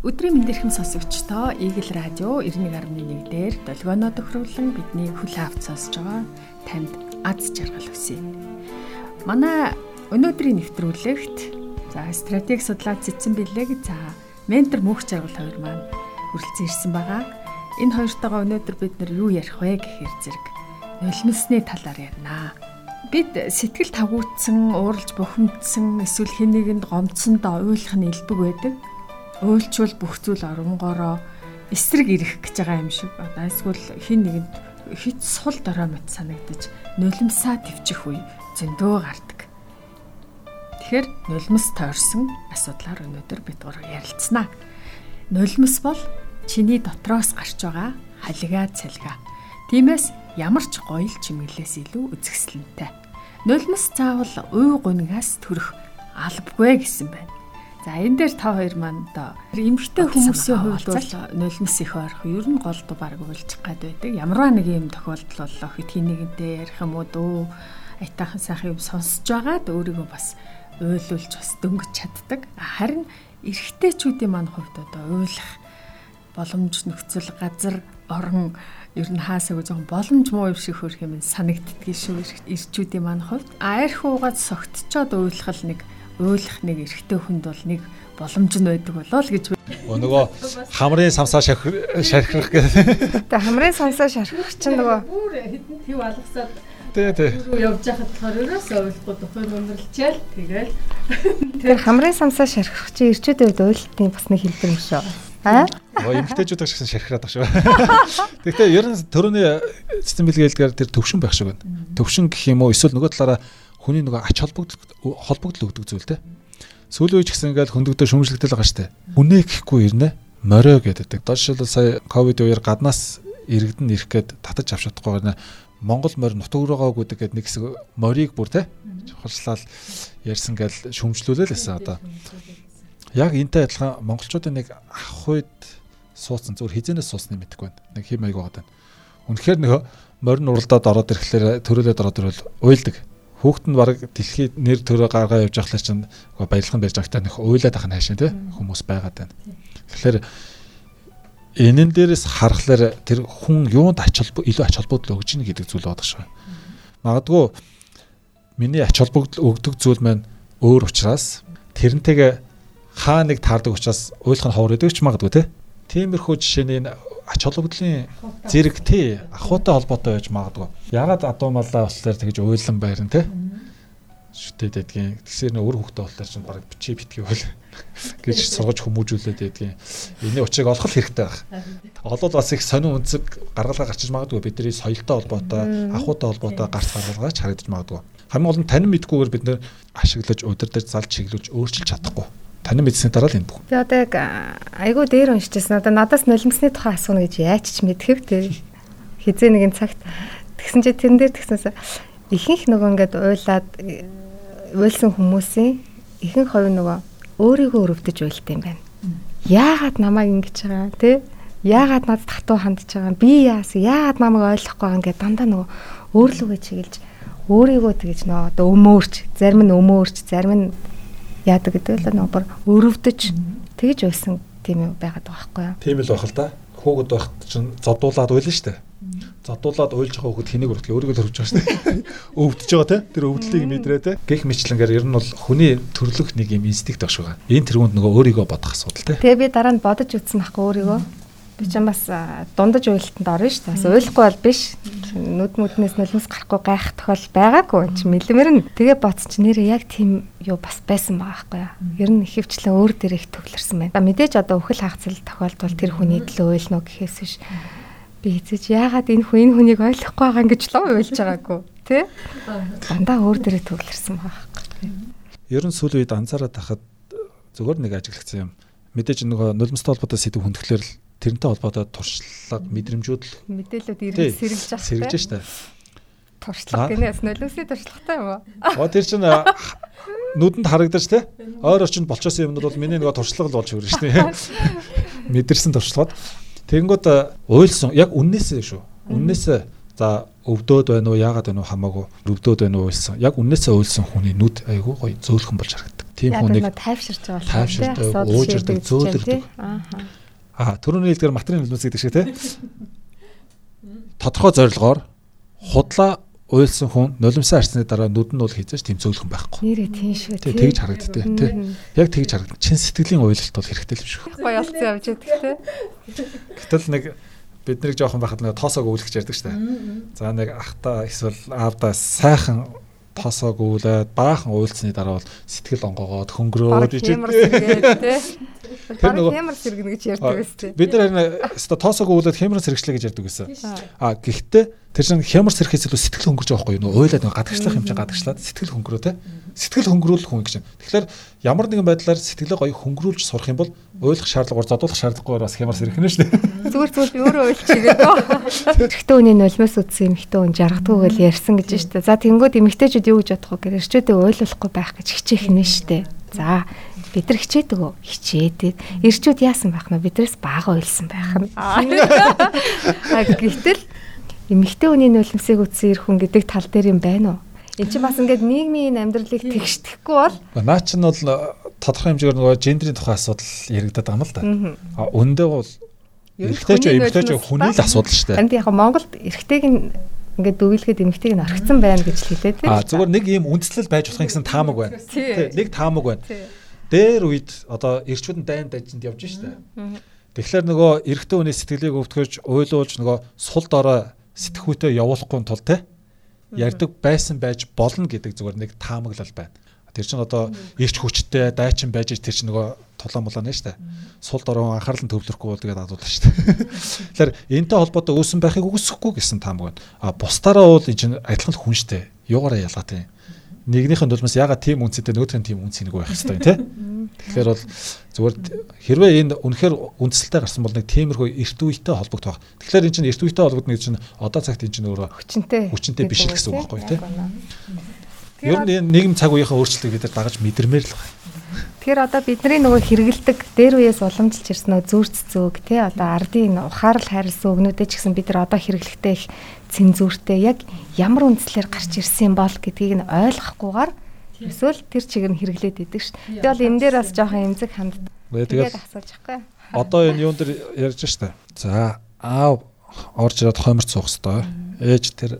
Өдрийн мэндэрхэм сонсогчдоо Eagle Radio 91.1 дээр долгионоо тохируулан бидний хүл авч сонсож байгаа танд аз жаргал хүсье. Манай өнөөдрийн нэвтрүүлэгт за стратеги судлаач Цэцэн Билэг за ментор мөнх жаргал хоёр маань хүрэлцэн ирсэн байгаа. Энэ хоёртойгоо өнөөдөр бид нар юу ярих вэ гэхээр зэрэг нулимсны талаар ярина. Бид сэтгэл тавгуутсан, ууралж бухимдсан, эсвэл хэн нэгэнд гомцсондоо уйлах нь илбэг байдаг уйлчвал бүх зүйл оронгороо эсрэг ирэх гэж байгаа юм шиг одоо эсвэл хин нэгэнд хит сул дорой мэт санагдаж нулимсаа твчих үе зөндөө гардаг. Тэгэхээр нулимс тойрсон асуудлаар өнөөдөр бид гур ярилцсанаа. Нулимс бол чиний дотроос гарч байгаа халигаа цалгаа. Тиймээс ямар ч гоёл чимэглээс илүү үзэсгэлэнтэй. Нулимс заавал уй гунгаас төрөх албагүй гэсэн байна. За энэ дээр та хоёр маань одоо эмгтэй хүмүүсийн хувьд бол нулимс их ойрох. Ер нь гол дуу баг уйлчих гад байдаг. Ямарваа нэг юм тохиолдол боллоо хэд хин нэгэнтэй ярих юм уу дөө айтаахан сайхан юм сонсож байгаад өөрийгөө бас уйлуулж бас дөнгөж чаддаг. Харин эрэгтэйчүүдийн маань хувьд одоо уйлах боломж нөхцөл газар орон ер нь хаасаг жоохон боломж муу юм шиг хөрх юм санагддгийг шүү эрчүүдийн маань хувьд. А арх уугаад согтчоод уйлах нэг уйлах нэг эрэгтэй хүнд бол нэг боломж нь байдаг болоо л гэж нөгөө хамрын самсаа шархирах гэдэг. Тэгээ хамрын самсаа шархирах чинь нөгөө бүр хэдэн төв алгасаад Тий, тий. Явж байхад болохоор ерөөсөө ойлгохгүй тухайн өндөрлчээл тэгэл тэр хамрын самсаа шархирах чинь ирчүүдэд ойлтын бас нэг хэлбэр юм шүү. Аа? Оо эмгтээчүүд гэсэн шархираад баг шүү. Гэхдээ ер нь төрөний цэцэн бэлгээлдгээр тэр төвшин байх шиг байна. Төвшин гэх юм уу эсвэл нөгөө талаараа хүний нөгөө ач холбогдол холбогдол өгдөг зүйл те. Сүүлийн үеч гэсэн ингээл хөндөгдөр шүмжлэгдэл байгаа штэ. Үнэ гэхгүй ирнэ морио гэдэг. Доошлол сая ковид үеэр гаднаас иргэдэн ирэх гээд татаж авч чадахгүй байна. Монгол морь нутаг руугаа гүдэг гэдэг нэг хэсэг морийг бүр те чухалчлал ярьсан гээл шүмжлүүлээ л байсан одоо. Яг энтэй адилхан монголчуудын нэг ах үед суудсан зүгээр хизэнээс суусны мэдгүй байна. Нэг хим аяг байгаа даа. Үнэхээр нөгөө морин уралдаад ороод ирэхлээр төрөлөд ороод ирвэл уйлдаг хүүхэд нь баг дэлхийд нэр төрөө гаргаа явж байхлаа чинь баялхан байж байгаатай нөх уйлаад ах нь хаашаа тий хүмүүс байгаад байна. Тэгэхээр энэн дээрээс харахаар тэр хүн юунд ач холбоо илүү ач холбогдол өгж ийн гэдэг зүйл байдаг шүү. Магадгүй миний ач холбогдол өгдөг зүйл маань өөр учраас тэрнтэйгээ хаа нэг таардаг учраас уйлах нь ховор өгдөг ч магадгүй тий. Тиймэрхүү жишээний энэ ач холбогдлын зэрэг тий ахуйтай холбоотой байж магадгүй. Ягаад адуу маллаа болохоор тэгж уйлан байран тий шүтээд байдгийн. Тэгсээр нөр хөхтэй болохоор чинь баг бичи битгий бол гэж сургаж хүмүүжүүлээд байдгийн. Эний учрыг олох хэрэгтэй байх. Олол бас их сонин үнцэг гаргалгаа гарчиж магадгүй бидний соёлтой холбоотой, ахуйтай холбоотой гарц гаргалгаач харагдаж магадгүй. Хамгийн гол нь танин мэдгүйгээр бид нэр ашиглаж удирдах залж чиглүүлж өөрчилж чадахгүй Таны мэдсэний дараа л энэ бүх. Би одоо яг айгүй дээр уншижсэн. Одоо надаас нулимсны тухай асууна гэж яаж ч мэдхэв те. Хизээ нэгэн цагт тэгсэн чи тэрэн дээр тэгсэнээс ихэнх нөгөө ингээд уйлаад уйлсан хүмүүсийн ихэнх хувь нөгөө өөрийгөө өрөвдөж уйлт юм байна. Яагаад намайг ингэж байгаа те? Яагаад надад татуу хандж байгаа би яасан? Яагаад намайг ойлгохгүй байгаа ингээд дандаа нөгөө өөрлөгөө чиглэж өөрийгөө тэгэж нөгөө одоо өмөөрч, зарим нь өмөөрч, зарим нь яадаг гэдэг л нөгөө өрөвдөж тэгж байсан тийм юм байгаад байгаа байхгүй юу. Тийм л байх л да. Хүүхэд байхад чинь зодуулаад уйлна штэ. Зодуулаад уйлж байгаа хүүхэд хэнийг өргөх өөрийгөө төрөвж байгаа штэ. Өвдөж байгаа те. Тэр өвдлийг мэдрээ те. Гэх мэтлэнгээр ер нь бол хүний төрлөх нэг юм инстинкт багш байгаа. Энэ тэргуунд нөгөө өөрийгөө бодох асуудал те. Тэгээ би дараа нь бодож үзсэн байхгүй өөрийгөө Би ч бас дундаж уйлтанд орно шүү дээ. Бас уйлахгүй бол биш. Нүд мүднээс нулимс гарахгүй гайх тохиол байгаагүй. Чи мэлмэр нь тэгээ боц чи нэрээ яг тийм юу бас байсан байгаа байхгүй юу. Ер нь ихэвчлэн өөр дээр их төвлөрсөн байна. Мэдээж одоо үхэл хаагцал тохиолдвол тэр хүний төлөө уйлно гэхээс биш. Би хэзээ чи яагаад энэ хүн энэ хүнийг ойлгохгүй байгаа ингэж л уйлж байгаагүй. Тэ? Дандаа өөр дээрээ төвлөрсөн байгаа байхгүй. Ер нь сүүлийн үед анзаараад тахад зөвхөн нэг ажиглагцсан юм. Мэдээж нөгөө нулимстай холбоотой сэдв хүндэхлээр л тэрнтэй холбоотой туршлага мэдрэмжүүд л мэдээлүүд ирэн сэргэлж байгаа. Сэргэлж штэ. Туршлага гэнэ бас нөлөөсөө туршлагатай юм уу? Оо тэр чинь нүдэнд харагдаж те ойр орчинд болчоосон юмнууд бол миний нөгөө туршлага л болж хүрнэ штэ. Мэдэрсэн туршлагад тэгэнгүүт уйлсан яг үннээсээ шүү. Үннээсээ за өвдөөд байна уу яагаад байна уу хамаагүй өвдөөд байна уу уйлсан. Яг үннээсээ уйлсан хүний нүд айгүй гоё зөөлхөн болж харагддаг. тийм хүн нэг тайвширч байгаа тайвширдаг, уужирдаг, зөөлрдөг. Аа. Түрүүний хэлдгээр материал нөлөөс гэдэг шиг тий. Тодорхой зорилгоор худлаа уйлсан хүн нулимсаа арсны дараа нүд нь бол хийжээч тэмцөөлөх хүн байхгүй. Нэрээ тийм шүү тий. Тэгж харагддаг тий. Яг тэгж харагддаг. Чин сэтгэлийн уйлалт бол хэрэгтэй л шүү. Гоё олцсон явж байдаг тий. Гэтэл нэг бид нэр жоохон байхад нэг тоосоог өвлөх ярьдаг шүү дээ. За нэг ахта эсвэл аавда сайхан тосоог үүлээд баахан уйлцсны дараа бол сэтгэл онгоогоод хөнгөрөөд ижээ. Тэр нөгөө хямар сэргэнэ гэж ярьдаг байсан. Бид нар өсто тоосоог үүлээд хямар сэргчлээ гэж ярьдаг байсан. А гэхдээ тэр чинь хямар сэрхээс илүү сэтгэл хөнгөрж байгаа байхгүй юу? Уйлаад нөгөө гадагшлах юм чинь гадагшлаад сэтгэл хөнгөрөө те. Сэтгэл хөнгөрүүлэх хүн гэж. Тэгэхээр ямар нэгэн байдлаар сэтгэлээ гоё хөнгөрүүлж сурах юм бол уйлах шаардлагагаар зодуулах шаардлагагүй бас хямар сэрхэнэ шүү дээ. Зүгээр зүгээр би өөрөө уйлчих гээдөө. Эрэгтэй хүний нулимс үтсэн эмэгтэй хүн жаргадгүй гэл ярьсан гэж шүү дээ. За тэнгууд эмэгтэйчүүд юу гэж бодох вэ? Эрчүүдээ уйлуулахгүй байх гэж хичээх нь шүү дээ. За бид нар хичээдэг үү? Хичээдэг. Ирчүүд яасан байх нь биднээс бага уйлсан байх нь. Гэтэл эмэгтэй хүний нулимсыг үтсэн ир хүн гэдэг тал дээр юм байна уу? Энд чинь бас ингээд нийгмийн амьдралыг тэгшдэхгүй бол наа чинь бол э, тодорхой хэмжээгээр нөгөө гендрийн тухай асуудал яригадаад байгаа юм л да. А үндэ бол эрэгтэй ч эмэгтэй ч хүний л асуудал шүү дээ. Энд яг Монголд эрэгтэйг нь ингээд дөвөлгээд эмэгтэйг нь орхисон байна гэж хэлээд тийм. А зүгээр нэг ийм үндслэл байж болох гэсэн таамаг байна. Тийм. Нэг таамаг байна. Дээр үед одоо эрчүүд нь дайн дажинд явж штэ. Тэгэхээр нөгөө эрэгтэй хүний сэтгэлийг өвтгөж уйлуулж нөгөө сул дорой сэтгхүүтээ явуулахгүй тул те ярьдаг байсан байж болно гэдэг зүгээр нэг таамаглал байна. Тэр чинь одоо ирч хүчтэй дайчин байж тэр чинь нөгөө тулаан булаа нэ штэ. Сул дороо анхаарал нь төвлөрөхгүй бол тэгээд адуулна штэ. Тэгэхээр энэтэй холбоотой үүсэн байхыг үгүйсэхгүй гэсэн таамаг байна. А бусдаараа бол энэ чинь адилхан хүн штэ. Юугаараа ялгаатай юм нэгнийхэн нулимс ягаад тийм үнцэтэй нөгөөхний тийм үнц нэг байх хэвээр тий. Тэгэхээр бол зүгээр хэрвээ энэ үнэхээр үндсэлтэй гарсан бол нэг тиймэрхүү эрт үетэй холбогдох. Тэгэхээр эн чинь эрт үетэй холбогдно гэж чинь одоо цагт эн чинь өөрөө хүчинтэй хүчинтэй биш гэсэн үг байхгүй тий. Ер нь энэ нийгэм цаг үеийнхээ өөрчлөлтийг бид нар дагаж мэдэрмээр л байна. Тэгэхээр одоо бидний нөгөө хэрэгэлдэг дээр үеэс уламжилж ирсэн нөгөө зүрц зүг тий одоо ардын ухаарл хайрлсан өгнүүдээ ч гэсэн бид нар одоо хэрэглэхдээ их цензуртэй яг ямар үндслээр гарч ирсэн бол гэдгийг нь ойлгохгүйгээр эсвэл тэр чигээр нь хэрэглээд идэг шүү дээ. Тэгээ бол энэ дээр бас жоохон эмзэг ханд. Тэгээд асууж байхгүй. Одоо энэ юун дээр ярьж штэ. За аав орж ирээд хомирч суух хэвээр. Ээж тэр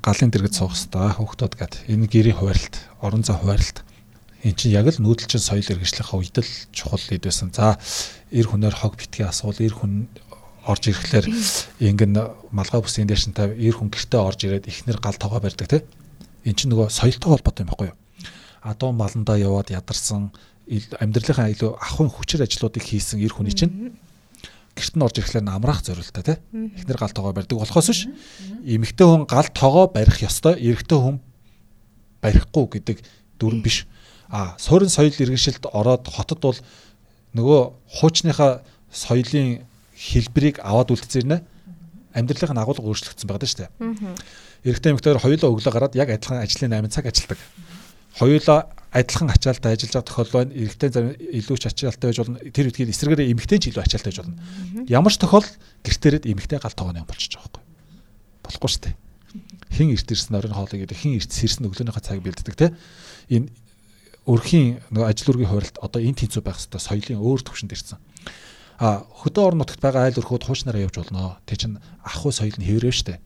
галын дэргэд суух хэвээр хүүхдүүд гад энэ гэрийн хуваарлт, орон зай хуваарлт. Энд чинь яг л нүүдэлчин соёл иргэжлийнхаа үед л чухал ид байсан. За эр хүнээр хог битгий асуул, эр хүн орж ирэхлээр ингэн малгай бүсгийн дэшинтай эр хүн гэртээ орж ирээд ихнэр гал тоогоо барьдаг те. Эн чинь нөгөө соёлтой холбоотой юм байхгүй юу? Адуу маландаа яваад ядарсан амьдралынхаа илүү ахын хүчээр ажлуудыг хийсэн эр хүний чинь гэрт нь орж ирэхлээр амраах зорилттой те. Ихнэр гал тоогоо барьдаг болохоос биш. Эмэгтэй хүн гал тоогоо барих ёстой, эрэгтэй хүн барихгүй гэдэг дүрэн биш. А суурин соёл иргэншилд ороод хотод бол нөгөө хуучныхаа соёлын хэлбэрийг аваад үлдсэрнэ амьдралын агуулга өөрчлөгдсөн байгаа шүү дээ. Эрэгтэй эмэгтэйгээр хоёулаа өглөө гараад яг адилхан ажлын 8 цаг ажилладаг. Хоёулаа адилхан ачаалтаа ажиллаж байгаа тохиол байна. Эрэгтэй зарим илүү ч ачаалттай байж болно. Тэр үдгээр эсрэгээр эмэгтэй ч илүү ачаалттай байж болно. Ямар ч тохиол гэртээрэд эмэгтэй гал тоогоны юм болчихж байгаа байхгүй. Болохгүй шүү дээ. Хин эрт ирсэн оройн хоолой гэдэг хин эрт сэрсэн өглөөнийхөө цаг бэлддэг те. Энэ өрхийн нөгөө ажил үргийн хууралт одоо энэ тэнцүү байх хэвээр соёлын өөр төвшөнд ирсэн а хөдөө орон нутагт байгаа айл өрхүүд хуучнараа явж болно. Тэ чин ах ュ соёл нь хэврээ штэ.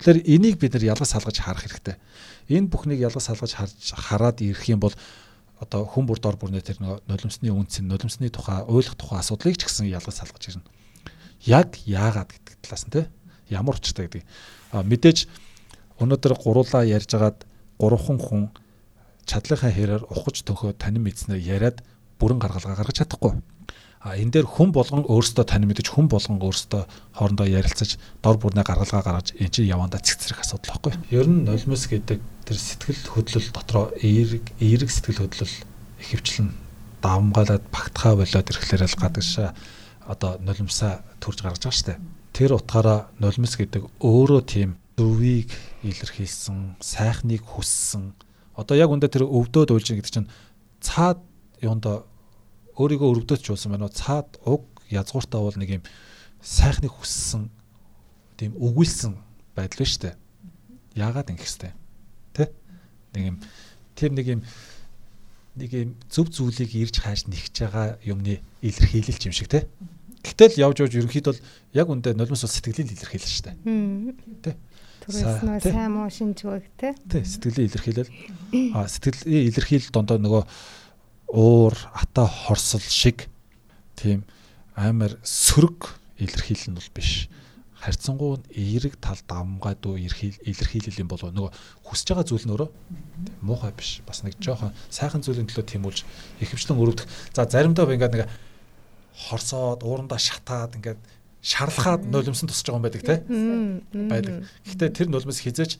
Тэгэхээр энийг бид нар ялгаж салгаж харах хэрэгтэй. Энэ бүхнийг ялгаж салгаж харж хараад ирэх юм бол одоо хүн бүр дор бүрнээ тэр нулимсны үнц нулимсны тухай ойлгох тухай асуудлыг ч гэсэн ялгаж салгаж ирнэ. Яг яагаад гэдэг талаас нь те ямар учиртай гэдэг. А мэдээж өнөөдөр гуруулаа ярьж агаад гурван хүн чадлынхаа хэрээр ухаж төхөө танин мэдснээр яриад бүрэн гаргалгаа гаргаж чадахгүй А энэ дээр хүн болгон өөрсдөө тань мэдэж хүн болгон өөрсдөө хоорондоо ярилцаж дор бүрнээ гаргалгаа гаргаж эн чинь явандаа цэгцрэх асуудал байхгүй. Ер нь нулимс гэдэг тэр сэтгэл хөдлөл дотроо эерэг эерэг сэтгэл хөдлөл ихэвчлэн давмгаалаад багтахаа болоод ирэхлээр л гадагшаа одоо нулимсаа төрж гаргаж байгаа штэ. Тэр утгаараа нулимс гэдэг өөрөө тийм зөвийг илэрхийлсэн, сайхныг хүссэн. Одоо яг үндэ тэр өвдөөд уйлж гэдэг чинь цаад юунд өөрийгөө өрөвдөж жуулсан байна. Цаад уг язгууртаа бол нэг юм сайхныг хүссэн тийм өгүүлсэн байдал ба штэ. Яагаад ингэх хэвтэй. Тэ? Нэг юм тэр нэг юм нэг юм зөв зүйлийг ирж хааж нэгж байгаа юмны илэрхийлэл юм шиг те. Гэтэл явж явж ерөнхийдөө яг үндэ нулимс бол сэтгэлийн илэрхийлэл шүү дээ. Тэ. Түрээс нь сайн муу шинжгүй те. Тэ сэтгэлийн илэрхийлэл. А сэтгэлийн илэрхийлэл дондоо нөгөө уур, ата хорсол шиг тийм амар сөрөг илэрхийлэл нь бол биш. Харьцангуй эерэг тал давмгай дуу илэрхийлэл юм болов нөгөө хүсэж байгаа зүйл нь өөрөө муухай биш. Бас нэг жоохон сайхан зүйлийн төлөө тэмүүлж ихэвчлэн өрөвдөх. За заримдаа ингээд нэг хорсоод уурандаа шатаад ингээд шарлахаад нулимсан тусч байгаа юм байдаг те байдаг. Гэхдээ тэр нулимс хизээч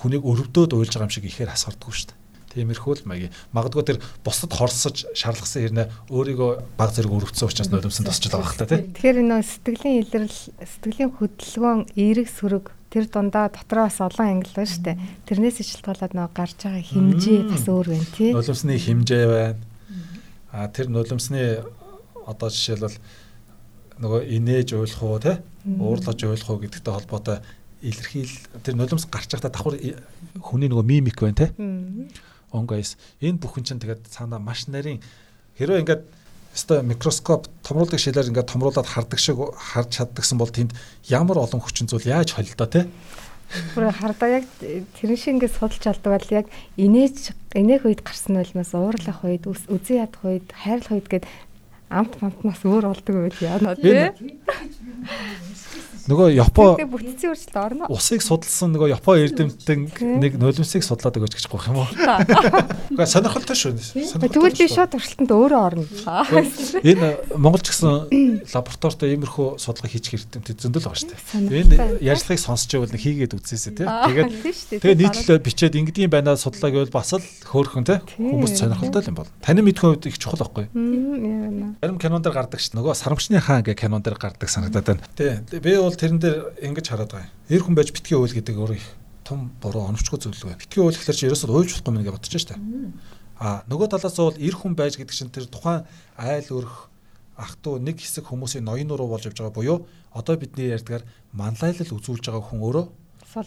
хүнийг өрөвдөөд уйлж байгаа юм шиг ихээр хасгардгүй шүү дээ. Тиймэрхүү л маяг. Магадгүй тэр бусдад хорсож шарлахсан хэрнээ өөрийгөө баг зэрэг өрөвдсөн учраас нулимсан тусч байгаа хта тий. Тэгэхээр нөө сэтгэлийн илрэл сэтгэлийн хөдөлгөөн эерэг сөрөг тэр дундаа дотроо бас олон англи байна шүү дээ. Тэрнээс шилтгаалаад нөө гарч байгаа хэмжээ бас өөр байна тий. Нулимсны хэмжээ байна. А тэр нулимсны одоо жишээлбэл нөгөө инээж уйлах уу те уурлаж уйлах уу гэдэгтэй холбоотой илэрхийл тэр нулимс гарч байхдаа давхар хүний нөгөө мимик байна те онгойс энэ бүхэн чинь тэгээд цаанаа маш нарийн хэрвээ ингээд өстой микроскоп томруулдаг шилээр ингээд томруулаад хардаг шиг харж чаддагсан бол тэнд ямар олон хүчин зүйл яаж холилдоо те Бүр хардаа яг тэрэн шиг ингээд судалж алдаг бол яг инээж инээх үед гарсан нулимс уурлах үед үзэн ядах үед хайрлах үед гээд амт мамтнаас өөр болдог байл яана тий. Нөгөө Япон бүтцийн өөрчлөлт орно. Усыг судалсан нөгөө Япон эрдэмтэн нэг нулимсыг судлаад өгөөч гэж гоох юм уу? Гэхдээ сонирхолтой шүү. Тэгвэл би шууд туршилтанд өөрөө орно. Энэ Монгол ч гэсэн лабораторид иймэрхүү судалгаа хийчих эрдэмтэд зөндөл байгаа шүү дээ. Энэ ярьцлагыг сонсч байвал нэг хийгээд үзээсэй тий. Тэгээд тэгээд нийтлэлээ бичээд ингэдэм байна судлаа гэвэл бас л хөөрхөн тий. Хүмүүс сонирхолтой юм бол. Таны мэдхүйн хувьд их чухал байхгүй юу? Зарим кинон дээр гардаг ш. Нөгөө сарамчны хаан гэх кинон дээр гардаг санагдаад байна. Тий. Би бол тэрэн дээр ингэж хараад байгаа юм. Эр хүн байж битгий уйл гэдэг өөрөө их том буруу оновчгүй зүйл байна. Битгий уйл гэхэлэр чи ерөөсөө уйлж болохгүй мэн гэж бодож штэ. А нөгөө талаас бол эр хүн байж гэдэг чинь тэр тухайн айл өрх ах トゥ нэг хэсэг хүмүүсийн ноён руу болж явж байгаа буюу одоо бидний ярьдгаар манлайлал үзүүлж байгаа хүн өөрөө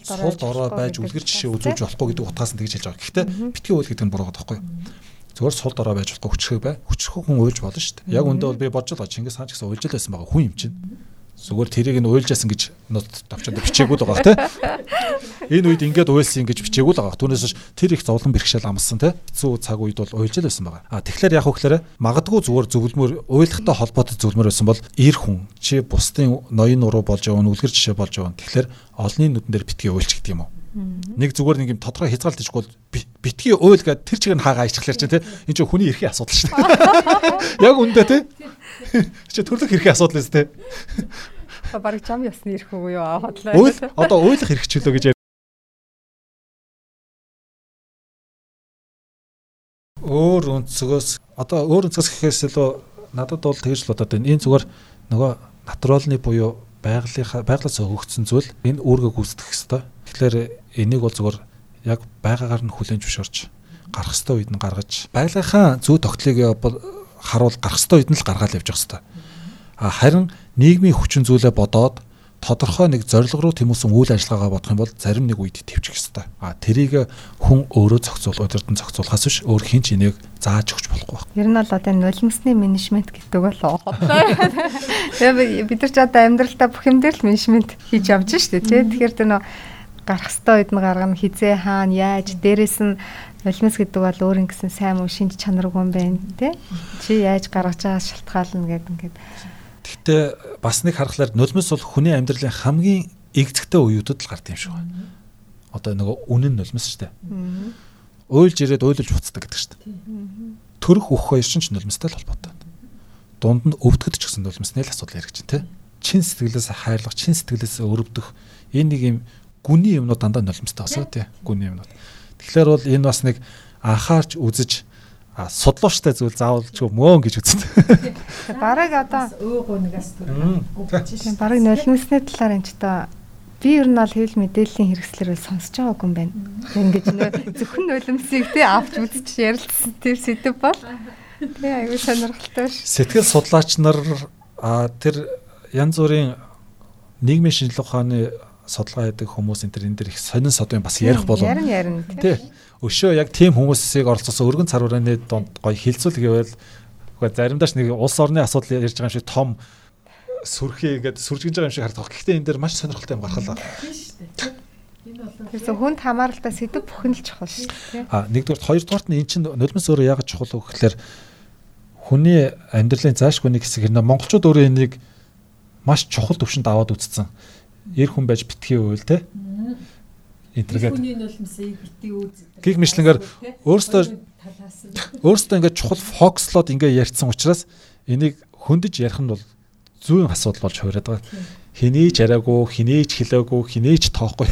сул дорой байж үлгэр жишээ үзүүлж болохгүй гэдэг утгаас нь тэгж хэлж байгаа. Гэхдээ битгий уйл гэдэг нь буруу байхгүй юу? Зүгээр сул дорой байж болохгүй хүчрэх бай. Хүчрэх хүн уйлж болно шүү дээ. Яг үндэ бол би бодож байгаа Чингис хаан ч гэсэн уйлж л байсан байгаа хүн юм чинь. Зүгээр тэрийг нь уйлжсэн гэж нот давчаад бичээгүй л байгаа те. Энэ үед ингээд уйлсан гэж бичээгүй л байгаа. Түүнээс тэр их зовлон бэрхшээл амссан те. Хэцүү цаг үед бол уйлж л байсан байгаа. А тэгэхээр яг хөглөөр магадгүй зүгээр зөвлөмөр уйлахтай холбоотой зөвлөмөр байсан бол ир хүн чи бусдын ноён уруу болж явна, үлгэр жишээ болж явна. Тэгэхээр олонний нүдэн дээр битгий уйлч гэдэг юм уу? Нэг зүгээр нэг юм тодорхой хязгаарлалт ижгүй бол битгий уйл гэдэг тэр чигээр нь хаагаа ичглэр чинь те. Энд чинь хүний эрхийн асуудал шүү дээ. Яг үндэ те. Чи төрлөх эрхийн асуудал эс те. Бараг чам ясны ирэх үгүй юу хотлоо. Уйл одоо уйлах хэрэгчлөө гэж өөр өнцгөөс одоо өөр өнцгөөс гэхээс илүү надад бол тэгж л бодоод байна. Энэ зүгээр нөгөө натуралны буюу байгалийнхаа байгалаас өгөгдсөн зүйл энэ үүргээ гүйцэтгэх ёстой. Тэгэхээр энийг бол зүгээр яг байгаагаар нь хүлээн зөвшөөрч гарах ёстой үед нь гаргаж байгалийнхаа зүй тогтлыг харуул гарах ёстой үед нь л гаргаад явж явах ёстой. А харин нийгмийн хүчин зүйлээ бодоод тодорхой нэг зорилго руу тэмүүлсэн үйл ажиллагаагаа бодох юм бол зарим нэг үед төвчих ёстой. А тэрийг хүн өөрөө зохицуул, удирдан зохицуулахаас биш өөр хин ч энийг зааж өгч болохгүй байна. Ер нь бол одоо нулимсны менежмент гэдэг бол бид нар ч одоо амьдралдаа бүх юм дээр л менежмент хийж явж штэ тий. Тэгэхээр тэр нөө гарах ёстой үед нь гаргана хизээ хаана яаж дээрэс нь нулимс гэдэг бол өөр ингэсэн сайн муу шинж чанаргүй юм байна тий. Чи яаж гаргаж байгаа шалтгаална гэдэг ингээд Гэхдээ бас нэг харахаар нулимс бол хүний амьдралын хамгийн эгцэгтэй үеүүдэд л гардаг юм шиг байна. Одоо нөгөө үнэн нулимс шүү дээ. Уйлж ирээд уйлж буцдаг гэдэг шүү дээ. Төрөх өөх хоёр чинь нулимстай л холбоотой. Дунд нь өвдөхөд ч гэсэн нулимсны л асуудал яригч тий. Чин сэтгэлээс хайрлах, чин сэтгэлээс өрөвдөх энэ нэг юм гүний юмнууд дандаа нулимстай басаа тий. Гүний юмнууд. Тэгэхээр бол энэ бас нэг анхаарч үзэж судлууштай зүйл заавалчгүй мөн гэж үздэг. Бараг одоо өөг нэгээс төрөх. Бараг нулимсны талаар энэ ч та би ер нь бол хэвлэл мэдээллийн хэрэгслэр сонсож байгаагүй юм байна. Ингэж нөө зөвхөн нулимсыг тий авч үзэж ярилцсан тэр сэдв бол тий аюу сонирхолтой ш. Сэтгэл судлаач нар тэр янз бүрийн нийгмийн шинжилгээ ухааны судалгаа хийдэг хүмүүс энэ төр энэ төр их сонин содын бас ярих болов. Ярин ярин тий. Өшөө яг тийм хүмүүсийг оролцсон өргөн цар хүрээний донд гоё хилцүүл гэвэл үгүй заримдаа ч нэг улс орны асуудал ярьж байгаа юм шиг том сүрхээ ингээд сүржигж байгаа юм шиг харагдах. Гэхдээ энэ дэр маш сонирхолтой юм гаргалаа. Тэгэхээр хүнд хамааралтай сэдв бүхэн л чухал шүү дээ. А нэгдүгээр хоёрдугаарт нь эн чинь нулимс өөрөө яг чухал вэ гэхээр хүний амьдралын заашгүй нэг хэсэг нэ монголчууд өөрөө энийг маш чухал төвшөнд аваад үзсэн. Эр хүн байж битгий үйл те. Интернет. Гих мэтлэнгээр өөрөөсөө өөрөөсөө ингээд чухал фокслоод ингээд ярьсан учраас энийг хөндөж ярих нь бол зүүн асуудал болж хувираад байгаа. Хинээч яриаггүй, хинээч хэлээгүй, хинээч тоохгүй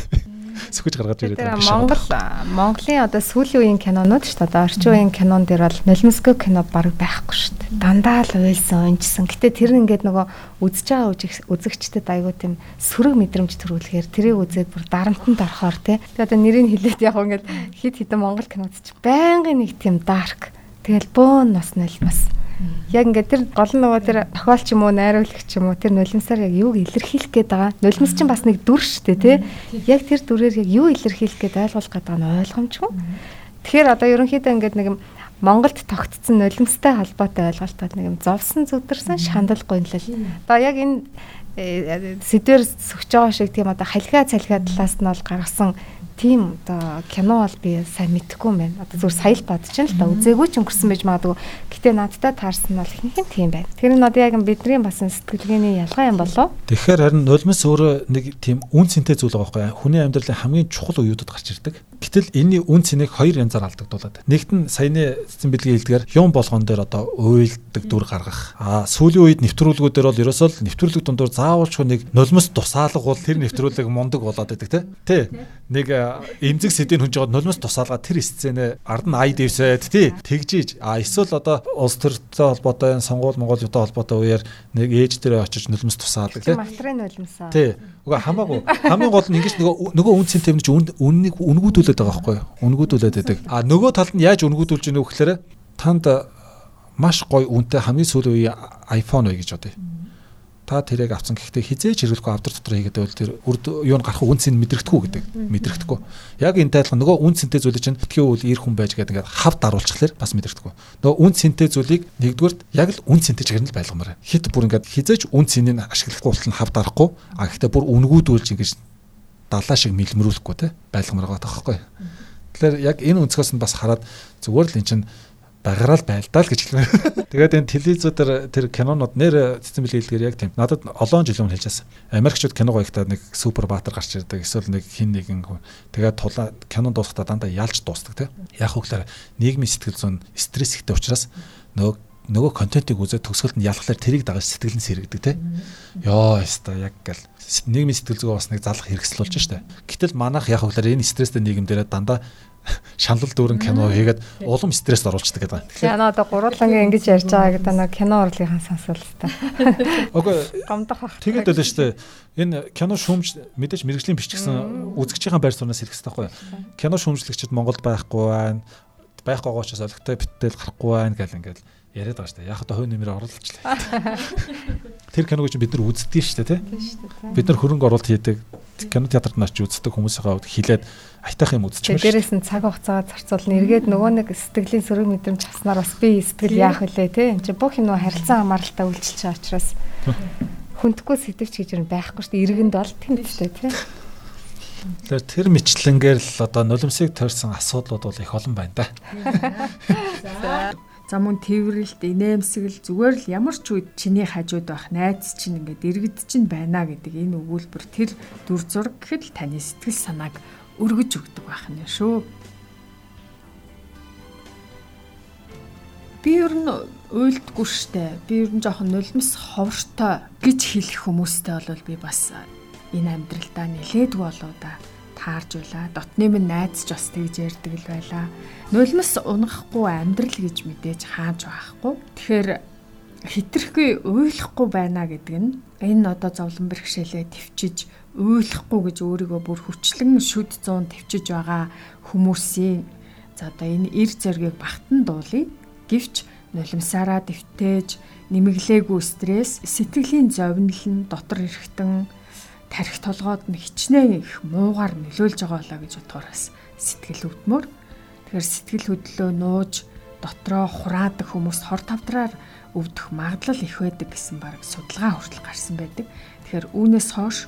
сүхэж гаргаж ирээд байгаа юм. Монгол Монголын одоо сүүлийн үеийн кинонууд шүү дээ. Орчин үеийн кинон дэр бол нулимсгүй кино баг байхгүй шүү дээ. Дандаа л уйлсан, унжсан. Гэтэ тэр ингээд нөгөө үзэж байгаа үзэгчдэд айгүй тийм сөрөг мэдрэмж төрүүлэхээр тэрийг үзээд бүр дарамтанд орохоор тий. Тэгээ одоо нэрийг хэлээд яг ингээд хит хитэн Монгол кинод ч байнгын нэг тийм дарк. Тэгэл бөөн нас нулимс Яг ингээд тэр гол нь нөгөө тэр тохиолч юм уу, найруулагч юм уу тэр нулимсаар яг юуг илэрхийлэх гээд байгаа. Нулимс чинь бас нэг дүр шүү дээ, тий. Яг тэр дүрээр яг юу илэрхийлэх гээд ойлгуулах гээд байгаа нь ойлгомжгүй. Тэгэхээр одоо ерөнхийдөө ингээд нэг юм Монголд тогтцсон нулимстай холбоотой ойлголтод нэг юм зовсон зүдэрсэн шандал гонлол. Одоо яг энэ э, сэдвэр сөхж байгаа шиг тийм одоо халига цалига талаас нь бол гаргасан тийм одоо кино бол би сайн мэдэхгүй юм байна. Одоо зүгээр сая л бодож байна л да. Үзээгүй ч өнгөрсөн байж магадгүй. Гэтэ надтай таарсан нь бол нь тийм байна. Тэр нь одоо яг бидний бас сэтгэлгээний ялгаа юм болоо. Тэгэхээр харин нулимс өөрөө нэг тийм үн цэнтэй зүйл байгаа байхгүй. Хүний амьдралын хамгийн чухал үеүүдэд гарч ирдэг. Гэтэл энэний үн цэнийг хоёр янзаар алдагдуулаад. Нэгт нь саяны эцсийн бэлгийн хэлдгээр юм болгон дээр одоо уйлдаг дүр гаргах. Аа сүүлийн үед нэвтрүүлгүүдээр бол ерөөсөө л нэвтрүүлэг дундуур заавалч нэг нулимс тусаалга бол тэр нэвтрүүлэг мундаг болоод байдаг тий. Нэг эмзэг сэдвийн хүнж жоод нулимс тусаалгаа тэр сценэ ард нь ай дэвсээд тий тэгжиж а эсвэл одоо улс төртэй холбоотой сонгуул монгол юутай холбоотой үеэр нэг ээж дээрээ очиж нулимс тусаалга тий материал нулимсаа тий уга хамаагүй. Хамгийн гол нь ингэж нөгөө нөгөө үн цэн тэмнэж үннийг үнгүүдүүлээд байгаа байхгүй үнгүүдүүлээд байдаг. А нөгөө талд нь яаж үнгүүдүүлж ийнө вэ гэхээр танд маш гой үнэтэй хамгийн сүүлийн үеийн iPhone вэ гэж бодъё та тэрийг авсан. Гэхдээ хизээж хэрэглэхгүй авдар дотор хийгээд байвал тэр үрд юу н гарах үнцийг мэдрэгдэхгүй гэдэг. Мэдрэгдэхгүй яг энэ тайлхан нөгөө үн цэнтэй зүйлийг чинь тхий үл ир хүн байж гэдэг ингээд хав даруулчихлаар бас мэдрэгдэхгүй нөгөө үн цэнтэй зүйлийг нэгдүгürt яг л үн цэнтэй чигээр нь л байлгамаар. Хит бүр ингээд хизээж үн цэнийг ашиглахгүй болтол нь хав дарахгүй а гэхдээ бүр үнгүүдүүлж ингэж далаа шиг мэлмрүүлэхгүй те байлгамаар байгаа тоххой Тэгэхээр яг энэ өнцгөөс нь бас хараад зүгээр л эн чинь багаараа л байлдаа л гэж хэлмээр. Тэгээд энэ телевизүүдээр тэр кинонууд нэр цэцэн бэлгэлгээр яг тийм. Надад олон жил өмнө хэлжсэн. Америкчууд кино гоёхтаа нэг супер баатар гарч ирдэг. Эсвэл нэг хин нэгэн хүн. Тэгээд тулаа кинон дуусахдаа дандаа ялж дуусдаг тийм. Яг хөглөөр нийгмийн сэтгэл зүйн стресс ихтэй учраас нөгөө нөгөө контентыг үзээд төгсгөлд нь ялхлаар тэрийг дагаж сэтгэл нь сэргдэг те. Йоо яста яг гэл нийгмийн сэтгэл зүйн бас нэг залах хэрэгсэл болж штэ. Гэтэл манайх яг хөглөөр энэ стресстэй нийгэмдэрээ дандаа шанал дүүрэн кино хийгээд улам стресс оруулцдаг гэдэг. Тэгэхээр яна одоо гуруулангийн ингэж ярьж байгаа гэдэг нэг кино урлагийнхаа сонсвол та. Окей. Гомдох бах. Тэгээд л дээ. Энэ кино шүүмж мэдээж мэрэгжлийн бичгсэн үзэгчийн байр сууриас байхгүй юу? Кино шүүмжлэгчид Монголд байхгүй байна. Байхгүй учраас олигтой биттэл гарахгүй байна гэл ингээл яриад байгаа шүү дээ. Яг одоо хувь нэмэр оруулчихлаа. Тэр киног чинь бид нар үздэг шүү дээ, тий? Бид нар хөрөнгө оруулалт хийдэг. Кино театрт нач үздэг хүмүүсийн хувьд хилээд айтах юм үзчих шүү. Дээрээс нь цаг хугацаагаа зарцуул нэргээд нөгөө нэг сэтгэлийн сөрөг мэдрэмж хаснаар бас би сэтгэл яах вүлээ, тий? Энд чинь бүх юм нөгөө харилцан хамааралтай үйлчилж байгаа учраас хүндхгүй сэтвч гэж юм байхгүй шүү дээ. Иргэнд бол тэмцтэй, тий? Тэгэхээр тэр мэтлэнгээр л одоо нулимсыг тойрсон асуудлууд бол их олон байна да. За мөн тэрвэрлэлт, инээмсэгэл зүгээр л ямар ч үед чиний хажууд байх найз чинь ингээд иргэд чинь байна гэдэг энэ өгүүлбэр тэр дүр зураг гэхэд л таны сэтгэл санааг өргөж өгдөг байх нь шүү. Би ер нь уйлдгүй штэ. Би ер нь жоохон нулимс ховртой гэж хэлэх хүмүүстэй бол би бас энэ амьдралдаа нэлээдгүй болоо да таарж байла. Дотны минь найз ч бас тэгж ярьдаг л байла. Нулимс унахгүй амьдрал гэж мэдээж хааж байхгүй. Тэгэхээр хитрхгүй уйлахгүй байна гэдэг нь энэ одоо зовлон бэрхшээлээ төвчиж уйлахгүй гэж өөрийгөө бүр хүчлэн шүд 100 төвчиж байгаа хүмүүсийн за одоо энэ эр зэргийг багтан дуулъя. Гэвч нулимсаараа дэвтээж нэмэглээгүй стресс, сэтгэлийн зовнил нь дотор эрэхтэн тарих толгойд нь хичнээн их муугаар нөлөөлж байгаа болоо гэж бодохоор бас сэтгэл өвдмөр. Тэгэхээр сэтгэл хөдлөө нууж дотроо хураадаг хүмүүс хор тавдраар өвдөх магадлал их байдаг гэсэн баг судалгаа хүртэл гарсан байдаг. Тэгэхээр үүнээс хойш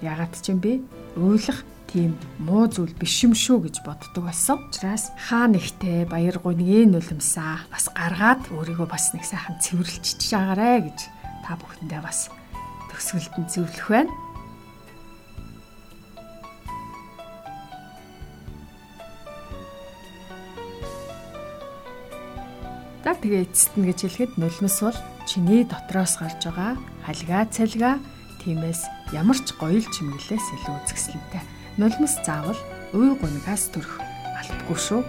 ягаад ч юм бэ? Уйлах тийм муу зүйл биш юм шүү гэж боддог болсон. Учираас хаа нэгтэй баяр гуйны нулимсаа бас гаргаад өөрийгөө бас нэг сайхан цэвэрлжиж байгаарэ гэж та бүхэндээ бас төгсгөлтөнд зөвлөх байна. За тэгээ эцэст нь гэж хэлэхэд нулимс бол чиний дотроос гарч байгаа халигаа цалгаа тиймээс ямар ч гоёл чимэглээс илүү үзэсгэлэнтэй нулимс заавал уй гунгаас төрөх албагүй шүү.